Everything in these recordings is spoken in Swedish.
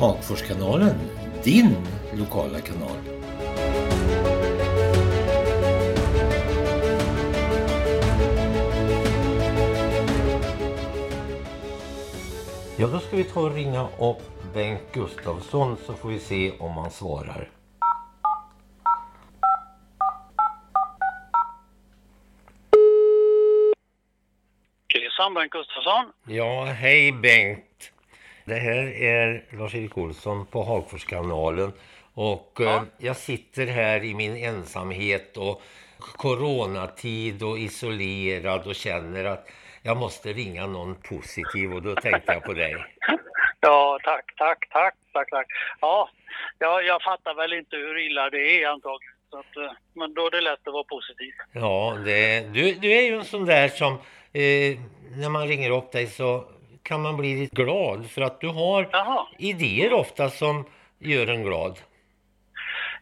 Hagforskanalen, din lokala kanal. Ja, då ska vi ta och ringa upp Bengt Gustafsson så får vi se om han svarar. Christian Bengt Gustafsson. Ja, hej Bengt. Det här är Lars-Erik Olsson på Hagforskanalen. Och Ja. eh, jag sitter här i min ensamhet och coronatid och isolerad och känner att jag måste ringa någon positiv och då tänkte jag på dig. Ja, tack, tack, tack, tack, tack. Ja, jag, jag fattar väl inte hur illa det är antagligen. Så att, eh, men då är det lätt att vara positiv. Ja, det, du, du är ju en sån där som eh, när man ringer upp dig så kan man bli lite glad för att du har Jaha. idéer ofta som gör en glad.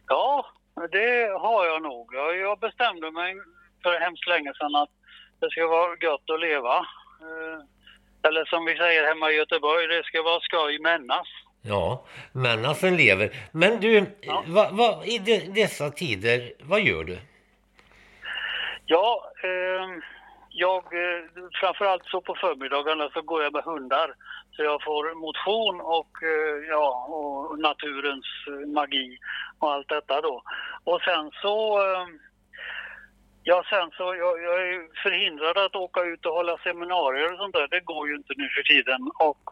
Ja, det har jag nog. Jag, bestämde mig för hemskt länge sedan att det ska vara gött att leva. Eh, Eller som vi säger hemma i Göteborg, det ska vara skoj männas. Ja, männasen lever. Men du, Ja. va, va, i de, dessa tider, vad gör du? Ja, eh, jag eh, framförallt så på förmiddagarna så går jag med hundar. Så jag får motion och, eh, ja, och naturens eh, magi och allt detta då. Och sen så Ja, sen så jag, jag är förhindrad att åka ut och hålla seminarier och sånt där. Det går ju inte nu för tiden. Och,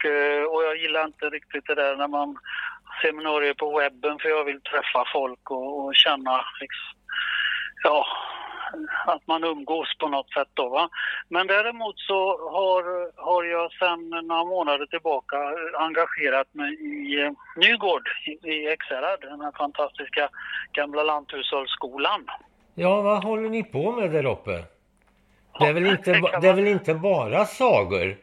och jag gillar inte riktigt det där när man seminarier på webben för jag vill träffa folk och, och känna liksom, ja, att man umgås på något sätt då va. Men däremot så har, har jag sedan några månader tillbaka engagerat mig i eh, Nygård i, Ekshärad, den här fantastiska gamla lanthushållsskolan. Ja, vad håller ni på med där uppe? Det är väl inte, det är väl inte bara sagor?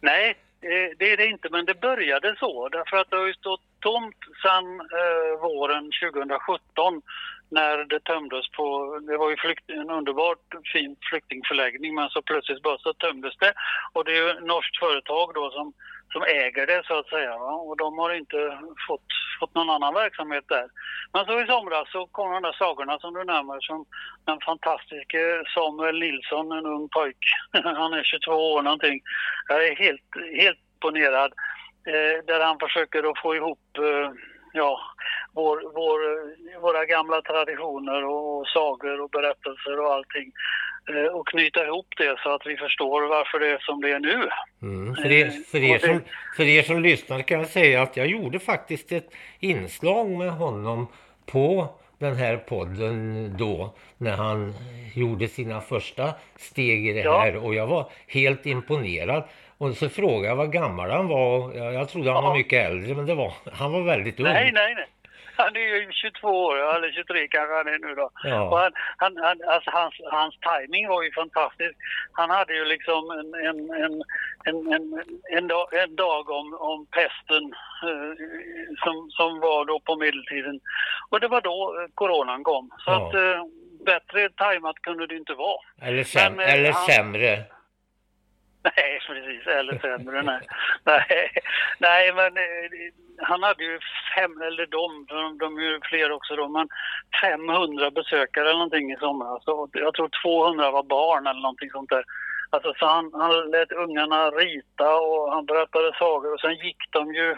Nej, eh, det är det inte, men det började så. Därför att det har ju stått tomt sedan eh, våren 2017 när det tömdes på, det var ju flykt, en underbart fin flyktingförläggning men så plötsligt bara så tömdes det. Och det är ju ett norskt företag då som, som äger det så att säga. Va? Och de har inte fått, fått någon annan verksamhet där. Men så i somras så kom de där sagorna som du nämner som den fantastiske Samuel Nilsson, en ung pojk. Han är 22 år någonting. Jag är helt, helt imponerad. Eh, där han försöker att få ihop eh, ja, vår, vår, eh, våra gamla traditioner och, sagor och berättelser och allting. Eh, och knyta ihop det så att vi förstår varför det är som det är nu. Mm. För, er, för, er som, för er som lyssnar kan jag säga att jag gjorde faktiskt ett inslag med honom på den här podden då när han gjorde sina första steg i det Ja. här och jag var helt imponerad. Och så frågade jag vad gammal han var jag, jag trodde han var mycket äldre men det var, han var väldigt ung. Nej, nej, nej. Han är ju 22 år, eller 23 kanske han är nu då. Och Ja. han, han, han, alltså hans, hans timing var ju fantastisk. Han hade ju liksom en, en, en, en, en, en, dag, en dag om, om pesten eh, som, som var då på medeltiden. Och det var då eh, coronan kom. Så Ja. att eh, bättre tajmat kunde det inte vara. Eller, säm, Men, eh, eller han- sämre. Nej, precis. Eller sämre. Nej, nej, nej men eh, han hade ju fem, eller de, de, de är ju fler också då, men 500 besökare eller någonting i somras. Alltså, jag tror 200 var barn eller någonting sånt där. Alltså, så han, han lät ungarna rita och han berättade sagor och sen gick de ju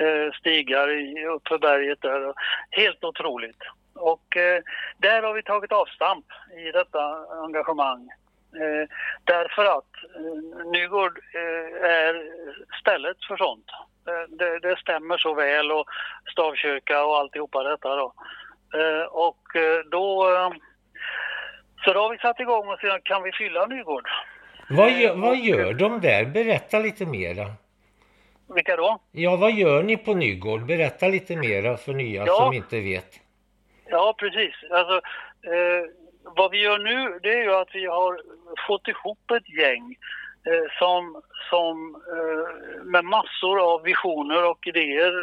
eh, stigar uppför berget där. Helt otroligt. Och eh, där har vi tagit avstamp i detta engagemang. Eh, därför att eh, Nygård eh, är stället för sånt. Eh, det, det stämmer så väl och stavkyrka och alltihopa detta då. Eh, och eh, då... Så då har vi satt igång och se kan vi fylla Nygård. Vad gör, vad gör de där? Berätta lite mera. Vilka då? Ja, vad gör ni på Nygård? Berätta lite mera för nya Ja. som inte vet. Ja, precis. Alltså, vad vi gör nu det är ju att vi har fått ihop ett gäng eh, som, som eh, med massor av visioner och idéer,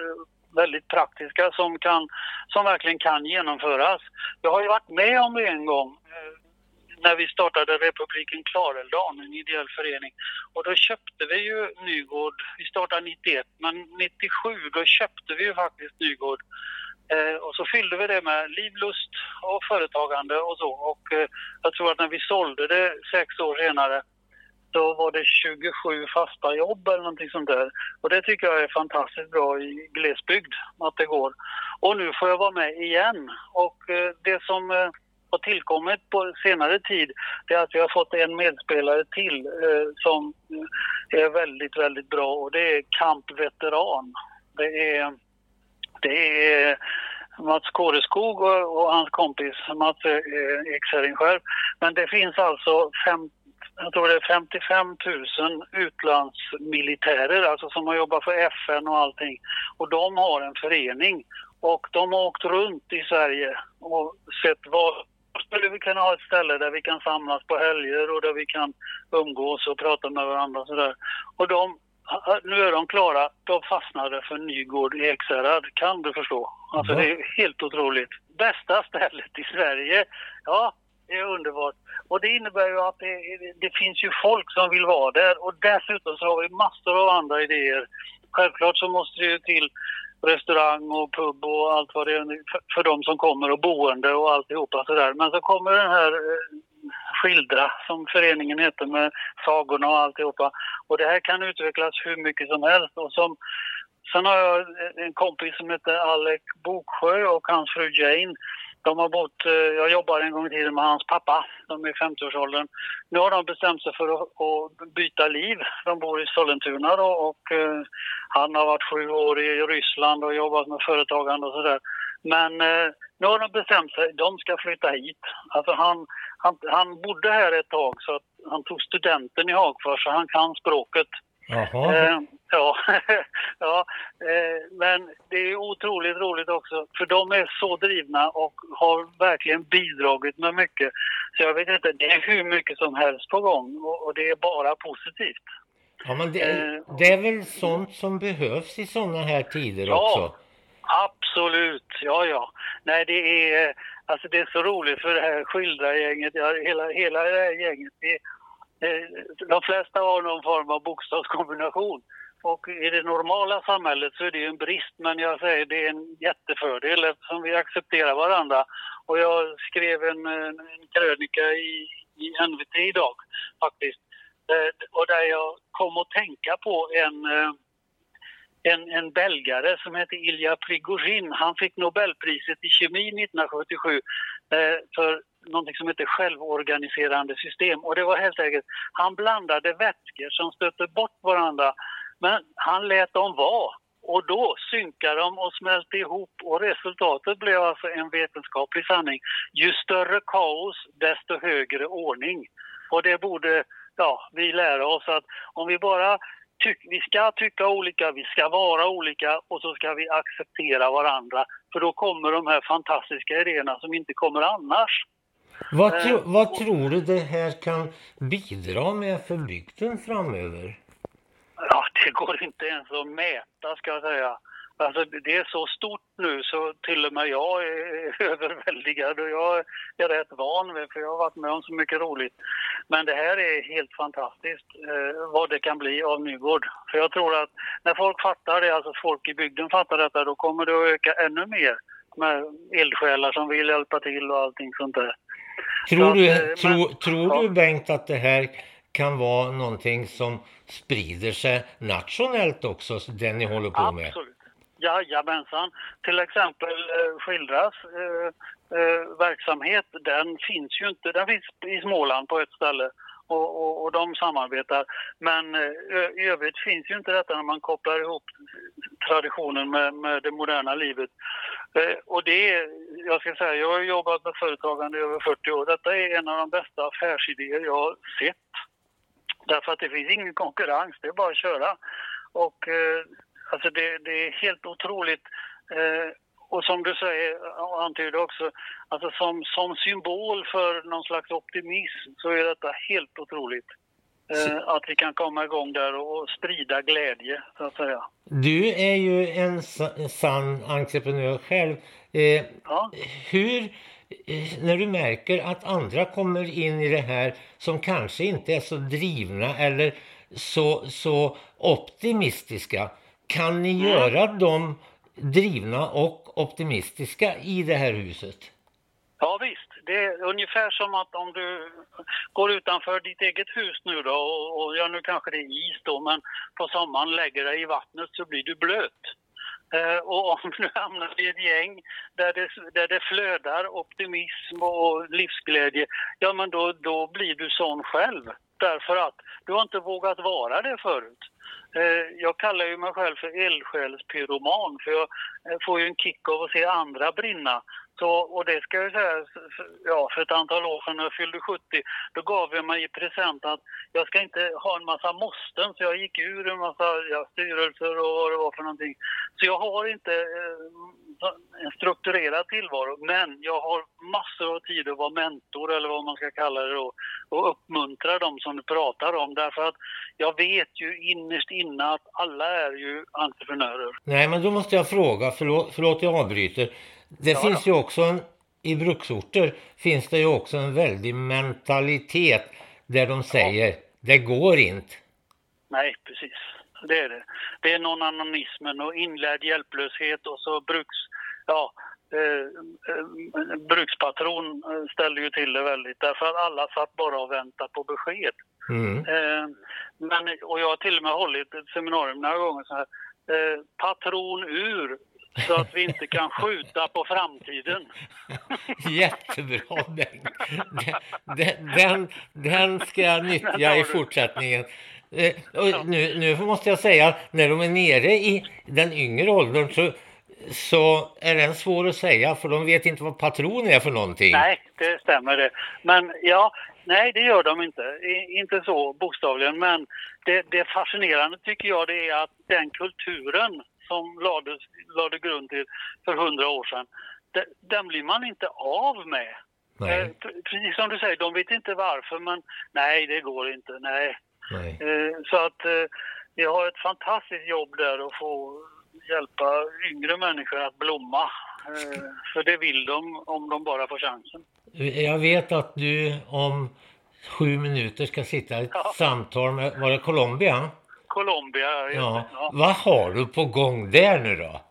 väldigt praktiska, som, kan, som verkligen kan genomföras. Jag har ju varit med om det en gång. Eh, när vi startade Republiken Klarälvdalen, en ideell förening. Och då köpte vi ju Nygård, vi startade 91, men 97 då köpte vi ju faktiskt Nygård. Eh, och så fyllde vi det med liv, lust och företagande och så. Och eh, jag tror att när vi sålde det sex år senare då var det 27 fasta jobb eller någonting sånt där. Och det tycker jag är fantastiskt bra i glesbygd, att det går. Och nu får jag vara med igen. Och eh, det som eh, har tillkommit på senare tid, det är att vi har fått en medspelare till eh, som eh, är väldigt, väldigt bra och det är kampveteran. Det är, det är Mats Kåreskog och, och hans kompis Mats eh, Eksäring själv. Men det finns alltså fem, jag tror det är 55 000 utlandsmilitärer, alltså som har jobbat för FN och allting. Och de har en förening och de har åkt runt i Sverige och sett vad skulle vi kunna ha ett ställe där vi kan samlas på helger och där vi kan umgås och prata med varandra och sådär. Och de, nu är de klara, de fastnade för Nygård i Ekshärad, kan du förstå? Alltså det är helt otroligt. Bästa stället i Sverige, ja det är underbart. Och det innebär ju att det, det, finns ju folk som vill vara där och dessutom så har vi massor av andra idéer. Självklart så måste det ju till restaurang och pub och allt vad det är för de som kommer och boende och alltihopa sådär. Men så kommer den här eh, Skildra som föreningen heter med sagorna och alltihopa. Och det här kan utvecklas hur mycket som helst. Och som, sen har jag en kompis som heter Alec Boksjö och hans fru Jane de har bott, eh, jag jobbade en gång i tiden med hans pappa, de är i 50-årsåldern. Nu har de bestämt sig för att, att, byta liv. De bor i Sollentuna då och eh, han har varit sju år i Ryssland och jobbat med företagande och sådär. Men eh, nu har de bestämt sig, de ska flytta hit. Alltså han, han, han bodde här ett tag så att han tog studenten i Hagfors så han kan språket. Eh, ja, ja eh, men det är otroligt roligt också för de är så drivna och har verkligen bidragit med mycket. Så jag vet inte, det är hur mycket som helst på gång och, och det är bara positivt. Ja, men det, eh, det, är väl sånt som behövs i sådana här tider ja, också? Absolut, ja ja. Nej det är, eh, alltså det är så roligt för det här skildrargänget... ja, hela, hela det här gänget. Det, eh, de flesta har någon form av bokstavskombination. Och i det normala samhället så är det en brist, men jag säger det är en jättefördel eftersom vi accepterar varandra. Och jag skrev en, en krönika i, i NVT idag faktiskt, eh, och där jag kom att tänka på en, en, en belgare som heter Ilja Prigozhin. Han fick Nobelpriset i kemi 1977 eh, för någonting som heter självorganiserande system. Och det var helt enkelt, han blandade vätskor som stötte bort varandra. Men han lät dem vara. Och då synkade de och smälte ihop och resultatet blev alltså en vetenskaplig sanning. Ju större kaos, desto högre ordning. Och det borde ja, vi lära oss att om vi bara tyck, vi ska tycka olika, vi ska vara olika och så ska vi acceptera varandra. För då kommer de här fantastiska idéerna som inte kommer annars. Vad, tro, eh, vad tror du det här kan bidra med för bygden framöver? Ja, det går inte ens att mäta ska jag säga. Alltså, det är så stort nu så till och med jag är överväldigad och jag är rätt van vid för jag har varit med om så mycket roligt. Men det här är helt fantastiskt eh, vad det kan bli av Nygård. För jag tror att när folk fattar det, alltså folk i bygden fattar detta, då kommer det att öka ännu mer med eldsjälar som vill hjälpa till och allting sånt där. Tror du, att, tro, men, tror ja. du Bengt att det här kan vara någonting som sprider sig nationellt också, det ni håller på med? Absolut. Jajamensan. Till exempel eh, Skildras eh, eh, verksamhet, den finns ju inte, den finns i Småland på ett ställe och, och, och de samarbetar. Men eh, i övrigt finns ju inte detta när man kopplar ihop traditionen med, med det moderna livet. Eh, och det är, jag ska säga, jag har jobbat med företagande i över 40 år. Detta är en av de bästa affärsidéer jag har sett. Därför att det finns ingen konkurrens, det är bara att köra. Och eh, alltså det, det är helt otroligt. Eh, och som du säger och antyder också, alltså som, som symbol för någon slags optimism så är detta helt otroligt. Eh, att vi kan komma igång där och sprida glädje, så att säga. Du är ju en sann entreprenör själv. Eh, ja. Hur eh, när du märker att andra kommer in i det här som kanske inte är så drivna eller så, så optimistiska. Kan ni Mm. göra dem drivna och optimistiska i det här huset? Ja visst, det är ungefär som att om du går utanför ditt eget hus nu då och, och ja nu kanske det är is då men på sommaren lägger dig i vattnet så blir du blöt. Eh, och om du hamnar i ett gäng där det, där det flödar optimism och livsglädje, ja men då, då blir du sån själv. Därför att du har inte vågat vara det förut. Eh, jag kallar ju mig själv för eldsjälspyroman för jag eh, får ju en kick av att se andra brinna. Så, och det ska jag säga, för, ja, för ett antal år sedan när jag fyllde 70, då gav jag mig i present att jag ska inte ha en massa måsten, så jag gick ur en massa ja, styrelser och vad det var för någonting. Så jag har inte eh, en strukturerad tillvaro, men jag har massor av tid att vara mentor eller vad man ska kalla det då, och uppmuntra dem som du pratar om. Därför att jag vet ju innerst inne att alla är ju entreprenörer. Nej, men då måste jag fråga, förlåt, förlåt jag avbryter. Det Ja, finns ju också en, i bruksorter finns det ju också en väldig mentalitet där de säger det går inte. Nej, precis. Det är det. Det är non-anonismen och inlärd hjälplöshet och så bruks... Ja, eh, eh, brukspatron eh, ställde ju till det väldigt därför att alla satt bara och väntade på besked. Mm. Eh, men, och jag har till och med hållit ett seminarium några gånger så här. Eh, patron ur så att vi inte kan skjuta på framtiden. Jättebra Bengt. Den, den, den ska jag nyttja i fortsättningen. Och nu, nu måste jag säga, när de är nere i den yngre åldern så, så är den svår att säga för de vet inte vad patron är för någonting. Nej, det stämmer det. Men ja, nej det gör de inte. I, inte så bokstavligen. Men det, det fascinerande tycker jag det är att den kulturen som lades, lade grund till för hundra år sedan, de, den blir man inte av med. Eh, precis som du säger, de vet inte varför men nej det går inte, nej. nej. Eh, så att eh, jag har ett fantastiskt jobb där att få hjälpa yngre människor att blomma. Eh, för det vill de om de bara får chansen. Jag vet att du om sju minuter ska sitta i ett Ja. samtal med, var det Colombia? Colombia. Ja. ja. Vad har du på gång där nu då?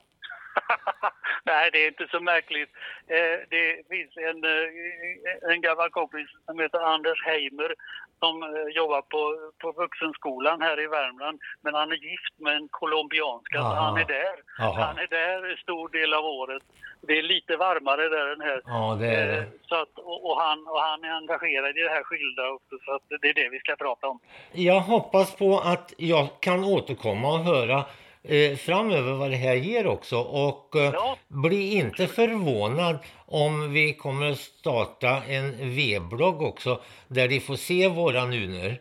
Nej, det är inte så märkligt. Eh, det finns en, eh, en gammal kompis som heter Anders Heimer som eh, jobbar på, på vuxenskolan här i Värmland. Men han är gift med en colombianska, så Aha. han är där. Jaha. Han är där en stor del av året. Det är lite varmare där än här. Ja, det är Eh, det. Så att, och, och, han, och han är engagerad i det här skilda också, så att det är det vi ska prata om. Jag hoppas på att jag kan återkomma och höra eh, framöver vad det här ger också. Och eh, Ja. bli inte förvånad om vi kommer att starta en V-blogg också där de får se våra nuner.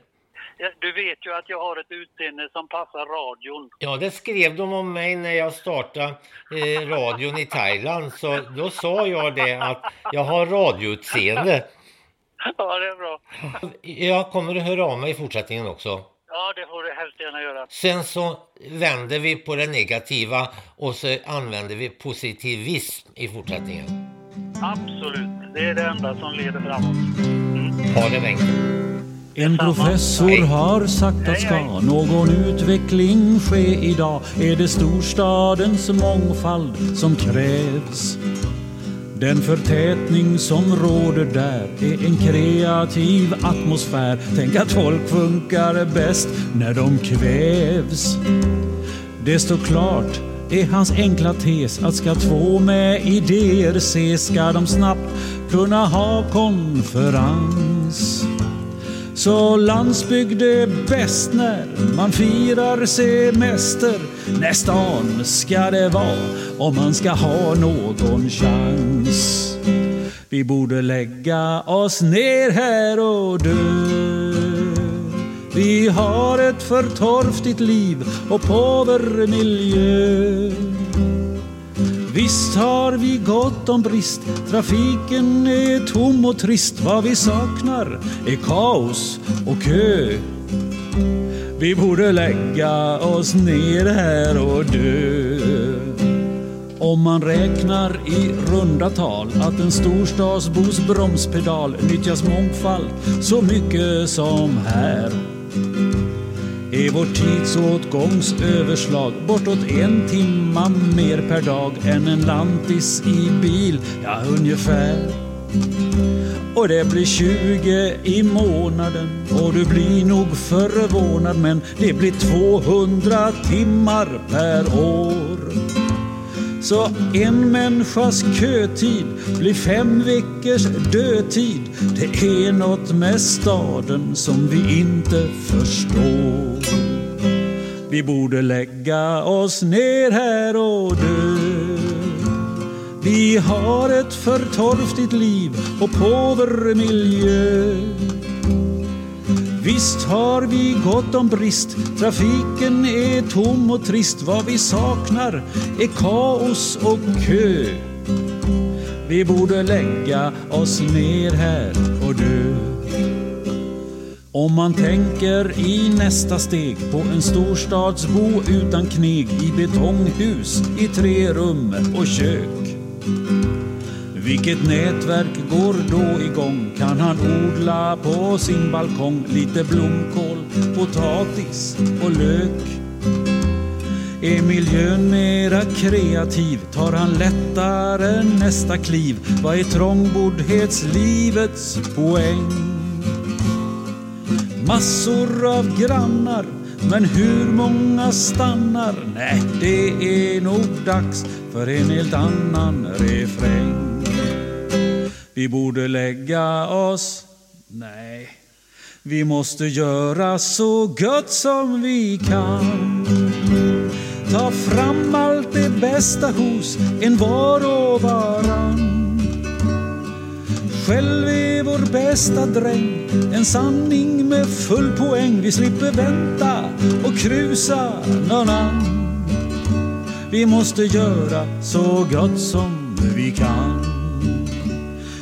Ja, Du vet ju att jag har ett utseende som passar radion. Ja, det skrev de om mig när jag startade eh, radion i Thailand. Så då sa jag det att jag har radioutseende. Ja, det är bra. Jag kommer att höra av mig i fortsättningen också. Ja, det får du helst gärna göra. Sen så vänder vi på det negativa och så använder vi positivism i fortsättningen. Absolut. Det är det enda som leder framåt. Ha det Bengt. En professor har sagt att ska någon utveckling ske idag är det storstadens mångfald som krävs. Den förtätning som råder där är en kreativ atmosfär. Tänk att folk funkar bäst när de kvävs. Det står klart är hans enkla tes att ska två med idéer ses ska de snabbt kunna ha konferens. Så landsbygd är bäst när man firar semester. När stan ska det vara om man ska ha någon chans. Vi borde lägga oss ner här och dö. Vi har ett för torftigt liv och påver miljö. Visst har vi gott om brist, trafiken är tom och trist. Vad vi saknar är kaos och kö. Vi borde lägga oss ner här och dö. Om man räknar i runda tal att en storstadsbos bromspedal nyttjas mångfald så mycket som här är vår tidsåtgångsöverslag bortåt en timma mer per dag än en lantis i bil, ja ungefär. Och det blir 20 i månaden och du blir nog förvånad men det blir 200 timmar per år. Så en människas kötid blir fem veckors dödtid. Det är något med staden som vi inte förstår. Vi borde lägga oss ner här och dö. Vi har ett för torftigt liv och påver miljö. Visst har vi gott om brist, trafiken är tom och trist. Vad vi saknar är kaos och kö. Vi borde lägga oss ner här och dö. Om man tänker i nästa steg på en storstadsbo utan kneg i betonghus i tre rum och kök. Vilket nätverk går då igång? Kan han odla på sin balkong lite blomkål, potatis och lök? Är miljön mera kreativ? Tar han lättare nästa kliv? Vad är trångboddhetslivets poäng? Massor av grannar, men hur många stannar? Nej, det är nog dags för en helt annan refräng. Vi borde lägga oss... Nej, vi måste göra så gott som vi kan. Ta fram allt det bästa hos en var och varann. Själv är vår bästa dräng en sanning med full poäng. Vi slipper vänta och krusa någon annan. Vi måste göra så gott som vi kan.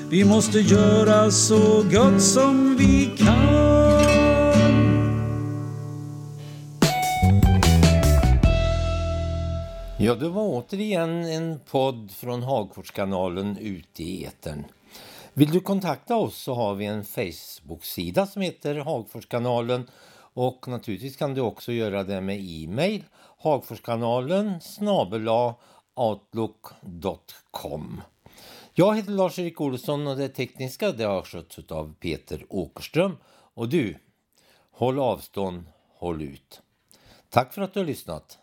Vi måste göra så gott som vi kan. Ja, det var återigen en podd från Hagforskanalen ute i etern. Vill du kontakta oss så har vi en Facebook-sida som heter Hagforskanalen och naturligtvis kan du också göra det med e-mail hagforskanalen snabela outlook.com jag heter Lars-Erik Olsson och det tekniska det har skötts av Peter Åkerström och du, håll avstånd, håll ut. Tack för att du har lyssnat.